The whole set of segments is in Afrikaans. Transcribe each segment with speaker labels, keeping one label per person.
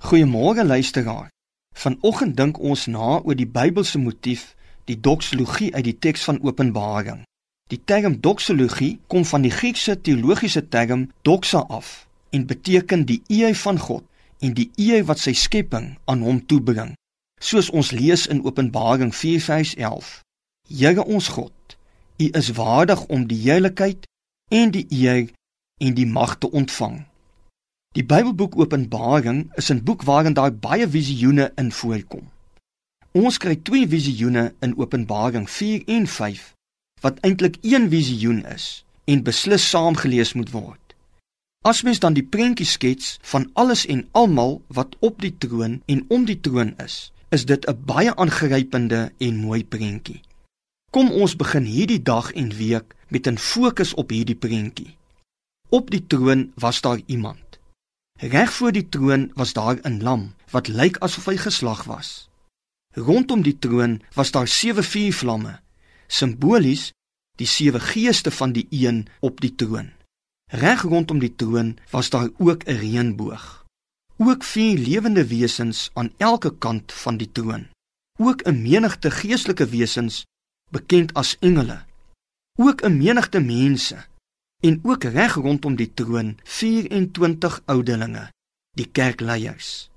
Speaker 1: Goeiemôre luisteraar. Vanoggend dink ons na oor die Bybelse motief, die doxologie uit die teks van Openbaring. Die term doxologie kom van die Griekse teologiese term doxa af en beteken die eer van God en die eer wat sy skepping aan hom toebring. Soos ons lees in Openbaring 4:11. Here ons God, U is waardig om die heiligheid en die eer en die mag te ontvang. Die Bybelboek Openbaring is 'n boek waarin daar baie visioene in voorkom. Ons kry twee visioene in Openbaring 4 en 5 wat eintlik een visioen is en beslis saamgelees moet word. As mens dan die prentjie skets van alles en almal wat op die troon en om die troon is, is dit 'n baie aangrypende en mooi prentjie. Kom ons begin hierdie dag en week met 'n fokus op hierdie prentjie. Op die troon was daar iemand Reg voor die troon was daar 'n lam wat lyk asof hy geslag was. Rondom die troon was daar sewe vuurvlamme, simbolies die sewe geeste van die een op die troon. Reg rondom die troon was daar ook 'n reënboog. Ook vier lewende wesens aan elke kant van die troon. Ook 'n menigte geestelike wesens bekend as engele. Ook 'n menigte mense en ook reg rondom die troon 24 oudelinge, die kerkleiers.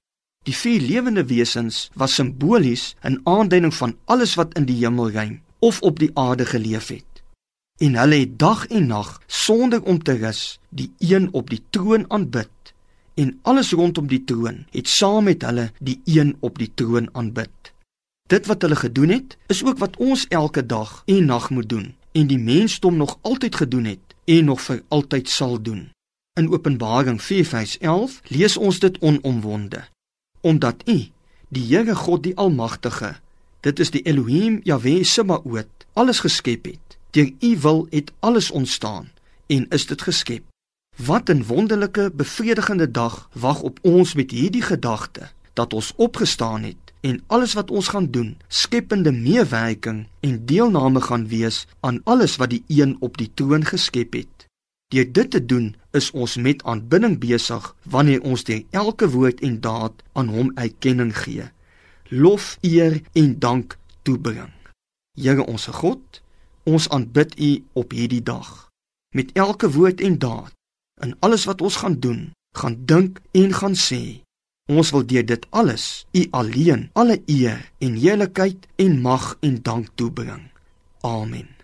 Speaker 1: Die vier lewende wesens was simbolies 'n aanduiding van alles wat in die hemelruim of op die aarde geleef het. En hulle het dag en nag sonder om te rus die een op die troon aanbid en alles rondom die troon het saam met hulle die een op die troon aanbid. Dit wat hulle gedoen het, is ook wat ons elke dag en nag moet doen en die mensdom nog altyd gedoen het en nog vir altyd sal doen. In Openbaring 4:11 lees ons dit onomwonde. Omdat U, die Here God die Almagtige, dit is die Elohim Jahwe Sebaot, alles geskep het. Deur U wil het alles ontstaan en is dit geskep. Wat 'n wonderlike, bevredigende dag wag op ons met hierdie gedagte dat ons opgestaan het en alles wat ons gaan doen, skepende meewerking en deelname gaan wees aan alles wat die een op die troon geskep het. Deur dit te doen, is ons met aanbidding besig wanneer ons deur elke woord en daad aan hom erkenning gee. Lof, eer en dank toebring. Here ons God, ons aanbid U op hierdie dag. Met elke woord en daad, in alles wat ons gaan doen, gaan dink en gaan sê, Ons wil deur dit alles U alleen alle eer en heiligheid en mag en dank toebring. Amen.